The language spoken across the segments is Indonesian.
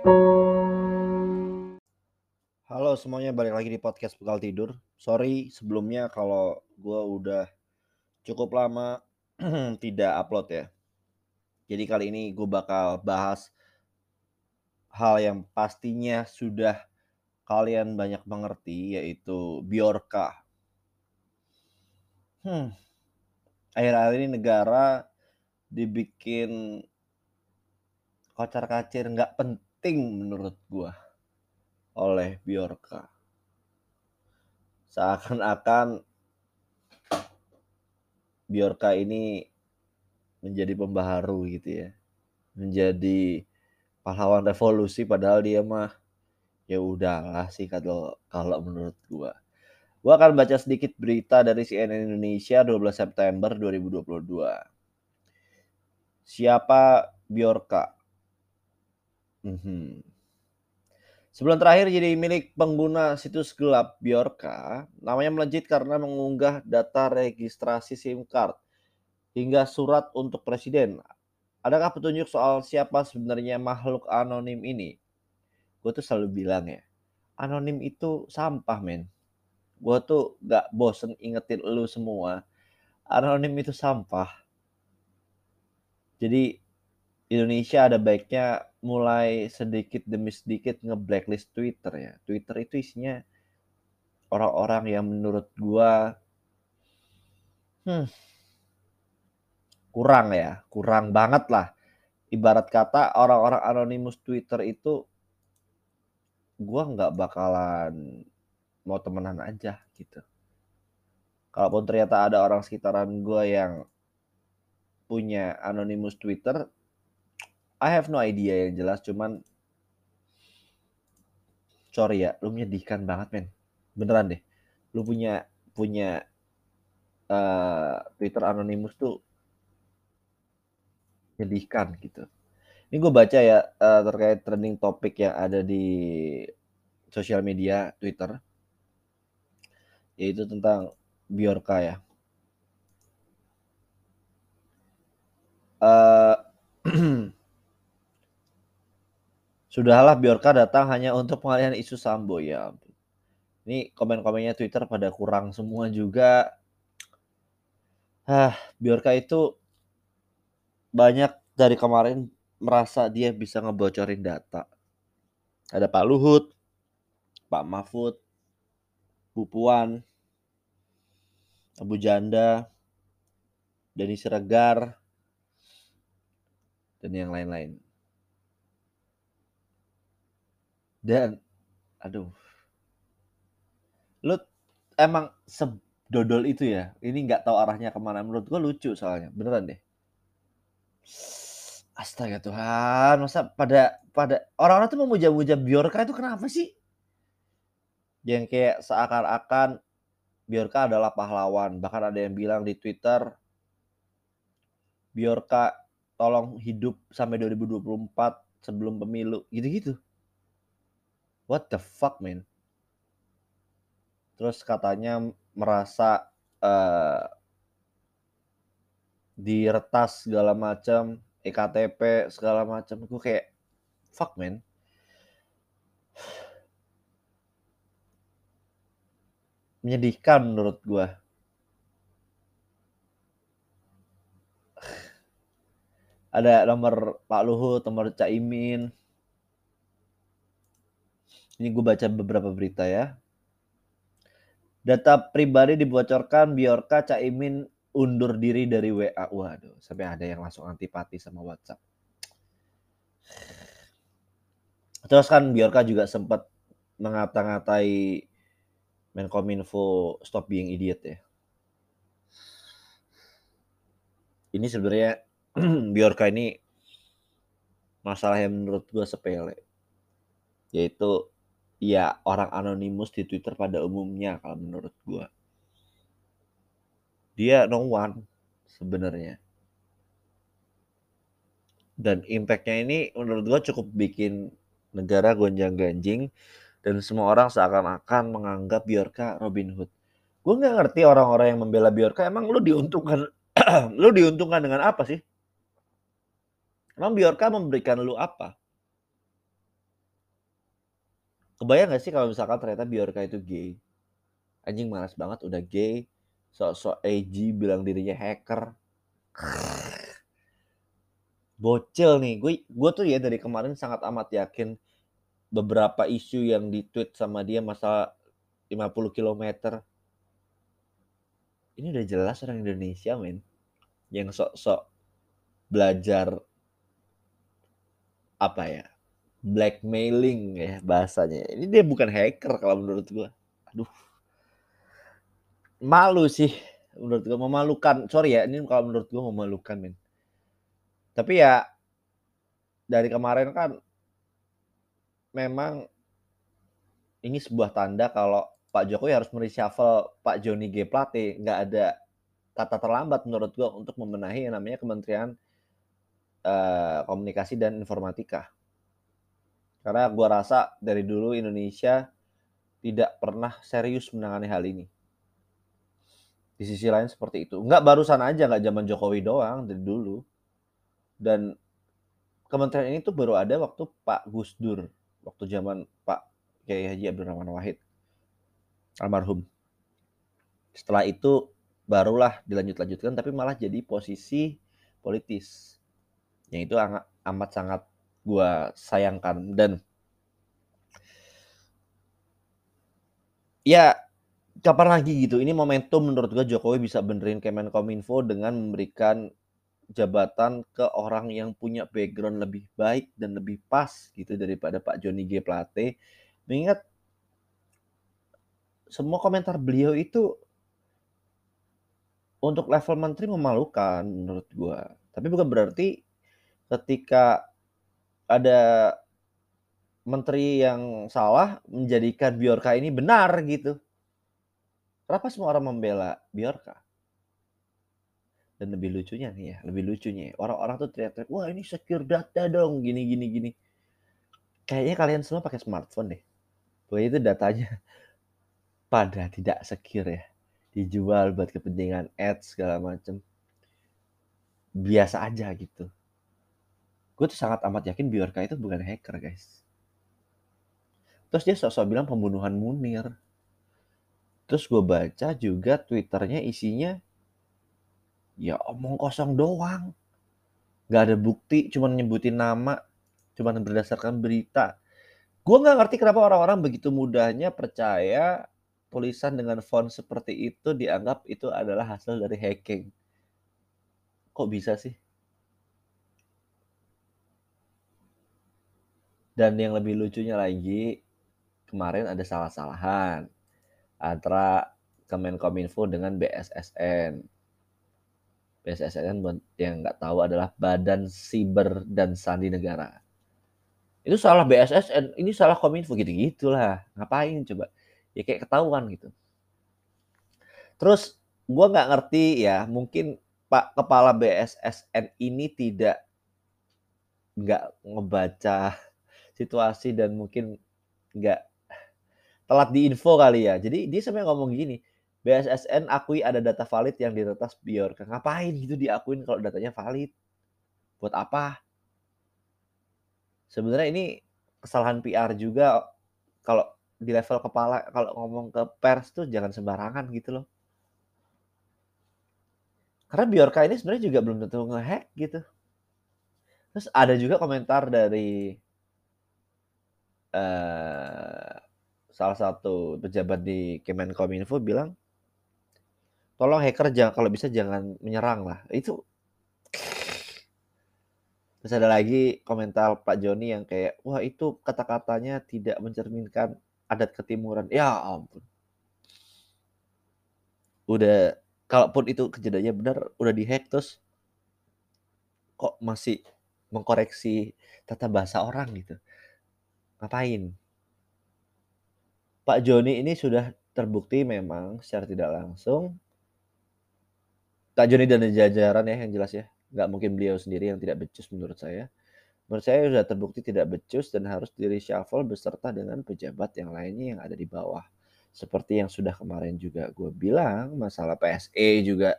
Halo semuanya, balik lagi di podcast Bekal Tidur. Sorry sebelumnya kalau gue udah cukup lama tidak upload ya. Jadi kali ini gue bakal bahas hal yang pastinya sudah kalian banyak mengerti yaitu Biorka. Hmm. Akhir-akhir ini negara dibikin kocar-kacir nggak penting menurut gue oleh Biorka. Seakan-akan Biorka ini menjadi pembaharu gitu ya. Menjadi pahlawan revolusi padahal dia mah ya udahlah sih kalau kalau menurut gua. Gua akan baca sedikit berita dari CNN Indonesia 12 September 2022. Siapa Biorka? Mm -hmm. Sebulan terakhir jadi milik pengguna situs gelap Biorka, namanya melejit karena mengunggah data registrasi SIM card hingga surat untuk presiden. Adakah petunjuk soal siapa sebenarnya makhluk anonim ini? Gue tuh selalu bilang ya, anonim itu sampah men. Gue tuh gak bosen ingetin lu semua, anonim itu sampah. Jadi Indonesia ada baiknya mulai sedikit demi sedikit nge-blacklist Twitter ya. Twitter itu isinya orang-orang yang menurut gua hmm, kurang ya, kurang banget lah. Ibarat kata orang-orang anonimus Twitter itu gua nggak bakalan mau temenan aja gitu. Kalaupun ternyata ada orang sekitaran gua yang punya anonimus Twitter, I have no idea yang jelas cuman sorry ya lu menyedihkan banget men. Beneran deh. Lu punya punya uh, Twitter anonimus tuh menyedihkan gitu. Ini gue baca ya uh, terkait trending topik yang ada di sosial media Twitter yaitu tentang Biorka ya. Uh, Sudahlah Biorka datang hanya untuk pengalihan isu Sambo ya. Ini komen-komennya Twitter pada kurang semua juga. Ah, Biorka itu banyak dari kemarin merasa dia bisa ngebocorin data. Ada Pak Luhut, Pak Mahfud, Bu Puan, Abu Janda, Deni Siregar, dan yang lain-lain. Dan aduh. Lu emang sedodol itu ya. Ini nggak tahu arahnya ke mana. Menurut gua lucu soalnya. Beneran deh. Astaga Tuhan, masa pada pada orang-orang tuh memuja-muja Biorka itu kenapa sih? Yang kayak seakan-akan Biorka adalah pahlawan. Bahkan ada yang bilang di Twitter, Biorka tolong hidup sampai 2024 sebelum pemilu. Gitu-gitu. What the fuck, man? Terus katanya merasa uh, diretas segala macam, EKTP segala macam. Gue kayak fuck, man. Menyedihkan menurut gue. Ada nomor Pak Luhut, nomor Caimin, ini gue baca beberapa berita ya. Data pribadi dibocorkan Biorka Caimin undur diri dari WA. Waduh, sampai ada yang langsung antipati sama WhatsApp. Terus kan Biorka juga sempat mengata-ngatai Menkominfo stop being idiot ya. Ini sebenarnya Biorka ini masalah yang menurut gue sepele. Yaitu ya orang anonimus di Twitter pada umumnya kalau menurut gue. Dia no one sebenarnya. Dan impactnya ini menurut gue cukup bikin negara gonjang ganjing dan semua orang seakan-akan menganggap Biorka Robin Hood. Gue nggak ngerti orang-orang yang membela Biorka emang lu diuntungkan lu diuntungkan dengan apa sih? Emang Biorka memberikan lu apa? Kebayang gak sih kalau misalkan ternyata Bjorka itu gay? Anjing malas banget udah gay, sok-sok edgy bilang dirinya hacker. Bocil nih, gue gue tuh ya dari kemarin sangat amat yakin beberapa isu yang di-tweet sama dia masa 50 kilometer. Ini udah jelas orang Indonesia, men. Yang sok-sok belajar apa ya? Blackmailing ya bahasanya. Ini dia bukan hacker kalau menurut gue. Aduh. Malu sih menurut gue memalukan. Sorry ya, ini kalau menurut gue memalukan, men. Tapi ya dari kemarin kan memang ini sebuah tanda kalau Pak Jokowi harus mereshuffle Pak Joni G Plate. Nggak ada kata terlambat menurut gue untuk membenahi yang namanya Kementerian uh, Komunikasi dan Informatika. Karena gue rasa dari dulu Indonesia tidak pernah serius menangani hal ini. Di sisi lain seperti itu. Nggak barusan aja, nggak zaman Jokowi doang, dari dulu. Dan kementerian ini tuh baru ada waktu Pak Gus Dur. Waktu zaman Pak Kiai Haji Abdurrahman Wahid. Almarhum. Setelah itu barulah dilanjut-lanjutkan, tapi malah jadi posisi politis. Yang itu amat sangat gue sayangkan. Dan ya kapan lagi gitu. Ini momentum menurut gue Jokowi bisa benerin Kemenkominfo dengan memberikan jabatan ke orang yang punya background lebih baik dan lebih pas gitu daripada Pak Joni G. Plate. Mengingat semua komentar beliau itu untuk level menteri memalukan menurut gue tapi bukan berarti ketika ada menteri yang salah menjadikan Biorka ini benar gitu. Kenapa semua orang membela Biorka? Dan lebih lucunya nih ya, lebih lucunya orang-orang tuh teriak-teriak, wah ini secure data dong, gini gini gini. Kayaknya kalian semua pakai smartphone deh. Pokoknya itu datanya pada tidak secure ya. Dijual buat kepentingan ads segala macem. Biasa aja gitu gue tuh sangat amat yakin Biorka itu bukan hacker guys. Terus dia sosok bilang pembunuhan Munir. Terus gue baca juga twitternya isinya ya omong kosong doang. Gak ada bukti cuma nyebutin nama cuma berdasarkan berita. Gue nggak ngerti kenapa orang-orang begitu mudahnya percaya tulisan dengan font seperti itu dianggap itu adalah hasil dari hacking. Kok bisa sih Dan yang lebih lucunya lagi, kemarin ada salah-salahan antara Kemenkominfo dengan BSSN. BSSN yang nggak tahu adalah Badan Siber dan Sandi Negara. Itu salah BSSN, ini salah Kominfo gitu-gitulah. Ngapain coba? Ya kayak ketahuan gitu. Terus gue nggak ngerti ya, mungkin Pak Kepala BSSN ini tidak nggak ngebaca situasi dan mungkin nggak telat diinfo kali ya. Jadi dia sampai ngomong gini, BSSN akui ada data valid yang diretas Biorka. Ngapain gitu diakuin kalau datanya valid? Buat apa? Sebenarnya ini kesalahan PR juga kalau di level kepala kalau ngomong ke pers tuh jangan sembarangan gitu loh. Karena Biorka ini sebenarnya juga belum tentu ngehack gitu. Terus ada juga komentar dari uh, salah satu pejabat di Kemenkominfo bilang, tolong hacker jangan kalau bisa jangan menyerang lah. Itu Terus ada lagi komentar Pak Joni yang kayak, wah itu kata-katanya tidak mencerminkan adat ketimuran. Ya ampun. Udah, kalaupun itu kejadiannya benar, udah dihack terus kok masih mengkoreksi tata bahasa orang gitu. Ngapain? Pak Joni ini sudah terbukti memang secara tidak langsung. Pak Joni dan jajaran ya yang jelas ya. Nggak mungkin beliau sendiri yang tidak becus menurut saya. Menurut saya sudah terbukti tidak becus dan harus di reshuffle beserta dengan pejabat yang lainnya yang ada di bawah. Seperti yang sudah kemarin juga gue bilang masalah PSE juga.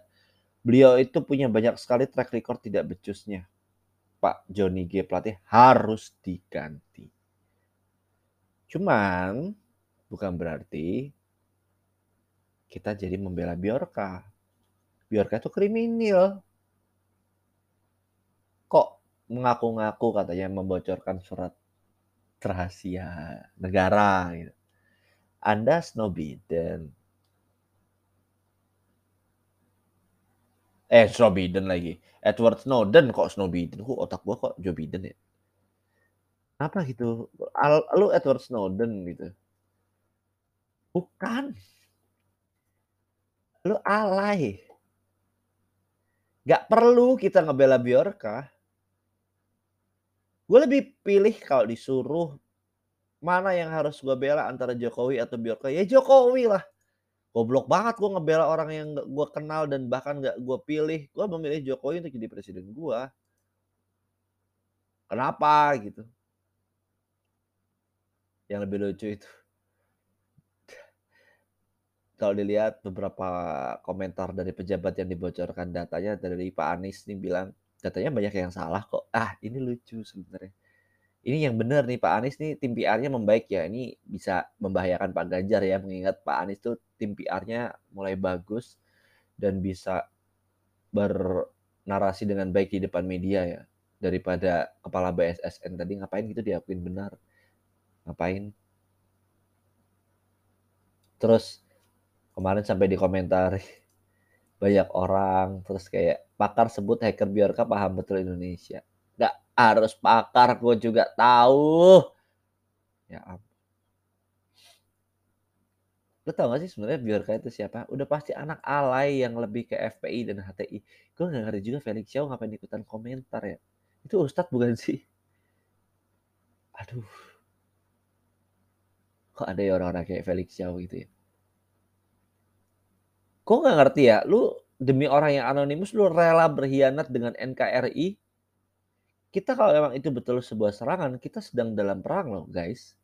Beliau itu punya banyak sekali track record tidak becusnya. Pak Joni G Pelatih harus diganti Cuman bukan berarti kita jadi membela Biorka. Biorka itu kriminal. Kok mengaku-ngaku katanya membocorkan surat rahasia negara gitu. Anda Snow Biden. Eh, Snow Biden lagi. Edward Snowden kok Snow Biden? Kok otak gua kok Joe Biden ya? Apa gitu? Al, lu Edward Snowden gitu. Bukan. Lu alay. Gak perlu kita ngebela Biorka. Gue lebih pilih kalau disuruh mana yang harus gue bela antara Jokowi atau Biorka. Ya Jokowi lah. Goblok banget gue ngebela orang yang gue kenal dan bahkan gak gue pilih. Gue memilih Jokowi untuk jadi presiden gue. Kenapa gitu? Yang lebih lucu itu kalau dilihat beberapa komentar dari pejabat yang dibocorkan datanya dari Pak Anies nih bilang datanya banyak yang salah kok. Ah, ini lucu sebenarnya. Ini yang benar nih Pak Anies nih tim PR-nya membaik ya. Ini bisa membahayakan Pak Ganjar ya mengingat Pak Anies tuh tim PR-nya mulai bagus dan bisa bernarasi dengan baik di depan media ya daripada kepala BSSN tadi ngapain gitu diakuin benar. Ngapain? Terus kemarin sampai di komentar banyak orang terus kayak pakar sebut hacker Biorka paham betul Indonesia. Nggak harus pakar gue juga tahu. Ya ampun. Lo tau gak sih sebenarnya Biorka itu siapa? Udah pasti anak alay yang lebih ke FPI dan HTI gue nggak ngerti juga Felix Xiao ngapain ikutan komentar ya? Itu Ustadz bukan sih? Aduh kok ada ya orang-orang kayak Felix Xiao gitu ya Kok nggak ngerti ya? Lu demi orang yang anonimus lu rela berkhianat dengan NKRI? Kita kalau memang itu betul sebuah serangan, kita sedang dalam perang loh, guys.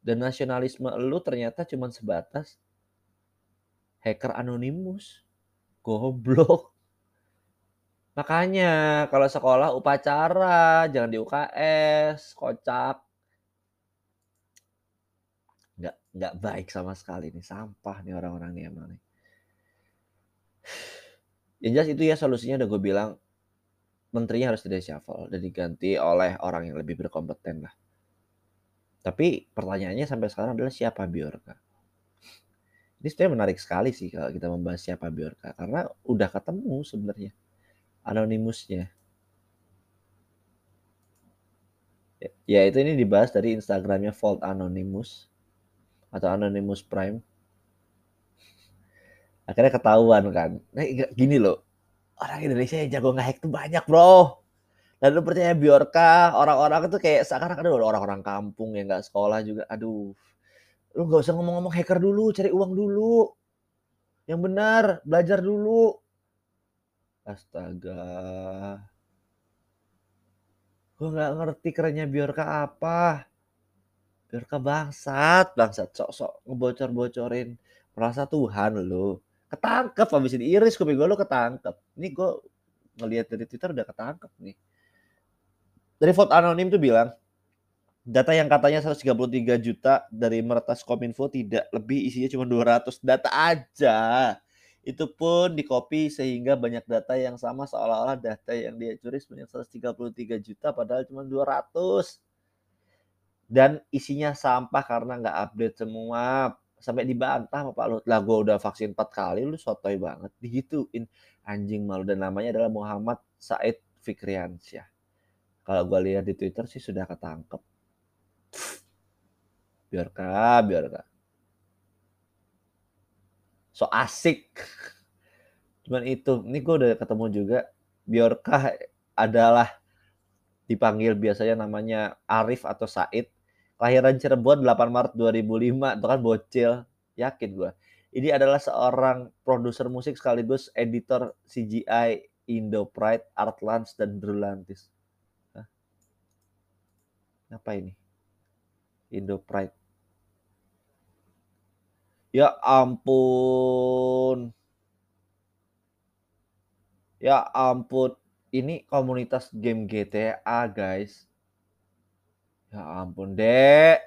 Dan nasionalisme lu ternyata cuma sebatas hacker anonimus. Goblok. Makanya kalau sekolah upacara, jangan di UKS, kocak. Nggak, nggak baik sama sekali nih, sampah nih orang-orang nih emang nih. Yang jelas itu ya solusinya udah gue bilang menterinya harus tidak shuffle dan diganti oleh orang yang lebih berkompeten lah. Tapi pertanyaannya sampai sekarang adalah siapa Biorka? Ini sebenarnya menarik sekali sih kalau kita membahas siapa Biorka karena udah ketemu sebenarnya anonimusnya. Ya itu ini dibahas dari Instagramnya Vault Anonymous atau Anonymous Prime. Akhirnya ketahuan kan. Nah, gini loh. Orang Indonesia yang jago ngehack tuh banyak bro. Dan lu percaya Biorka orang-orang itu kayak sekarang ada orang-orang kampung yang nggak sekolah juga. Aduh. Lu nggak usah ngomong-ngomong hacker dulu cari uang dulu. Yang benar belajar dulu. Astaga. Gue nggak ngerti kerennya Biorka apa Biorka bangsat bangsat. Sok-sok ngebocor-bocorin. Merasa Tuhan lo ketangkep habis ini iris kopi gue lo ketangkep. Ini gue ngelihat dari twitter udah ketangkep nih. Dari vote anonim tuh bilang data yang katanya 133 juta dari meretas kominfo tidak lebih isinya cuma 200 data aja. Itu pun di copy sehingga banyak data yang sama seolah-olah data yang dia curi sebanyak 133 juta padahal cuma 200 dan isinya sampah karena nggak update semua sampai dibantah sama Pak Luhut. Lah gue udah vaksin empat kali lu sotoy banget. Digituin. Anjing malu dan namanya adalah Muhammad Said Fikriansyah. Kalau gue lihat di Twitter sih sudah ketangkep. Biarkah biarkah so asik. Cuman itu ini gue udah ketemu juga biarkah adalah dipanggil biasanya namanya Arif atau Said Lahiran Cirebon 8 Maret 2005 itu kan bocil. Yakin gue. Ini adalah seorang produser musik sekaligus editor CGI Indo Pride, Artlans, dan Drulantis. Apa ini? Indo Pride. Ya ampun. Ya ampun. Ini komunitas game GTA, guys. Ya ampun, Dek.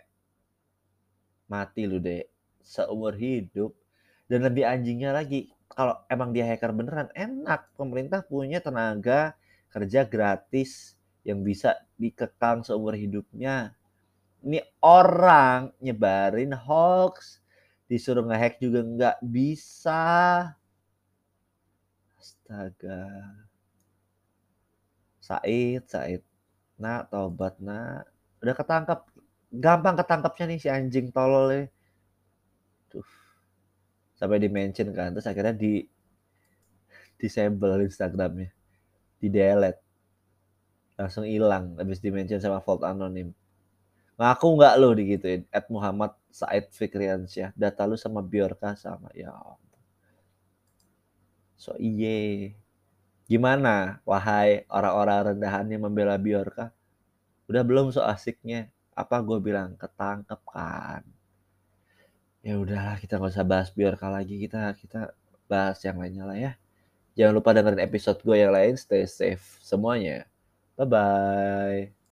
Mati lu, Dek, seumur hidup. Dan lebih anjingnya lagi, kalau emang dia hacker beneran, enak, pemerintah punya tenaga kerja gratis yang bisa dikekang seumur hidupnya. Ini orang nyebarin hoax, disuruh ngehack juga nggak bisa. Astaga. Said, Said. Nak, tobat, Nak. Udah ketangkep. Gampang ketangkepnya nih si anjing tolol ini. Tuh. Sampai di-mention kan, terus akhirnya di disable Instagramnya. Di-delete. Langsung hilang habis di-mention sama Vault Anonim. Ngaku nggak lo digituin? At Muhammad Said Fikriansyah. Data lu sama Biorka sama. Ya. So iye. Gimana wahai orang-orang rendahan yang membela Biorka? Udah belum so asiknya? Apa gue bilang ketangkep kan? Ya udahlah kita nggak usah bahas Biorka lagi kita kita bahas yang lainnya lah ya. Jangan lupa dengerin episode gue yang lain. Stay safe semuanya. Bye bye.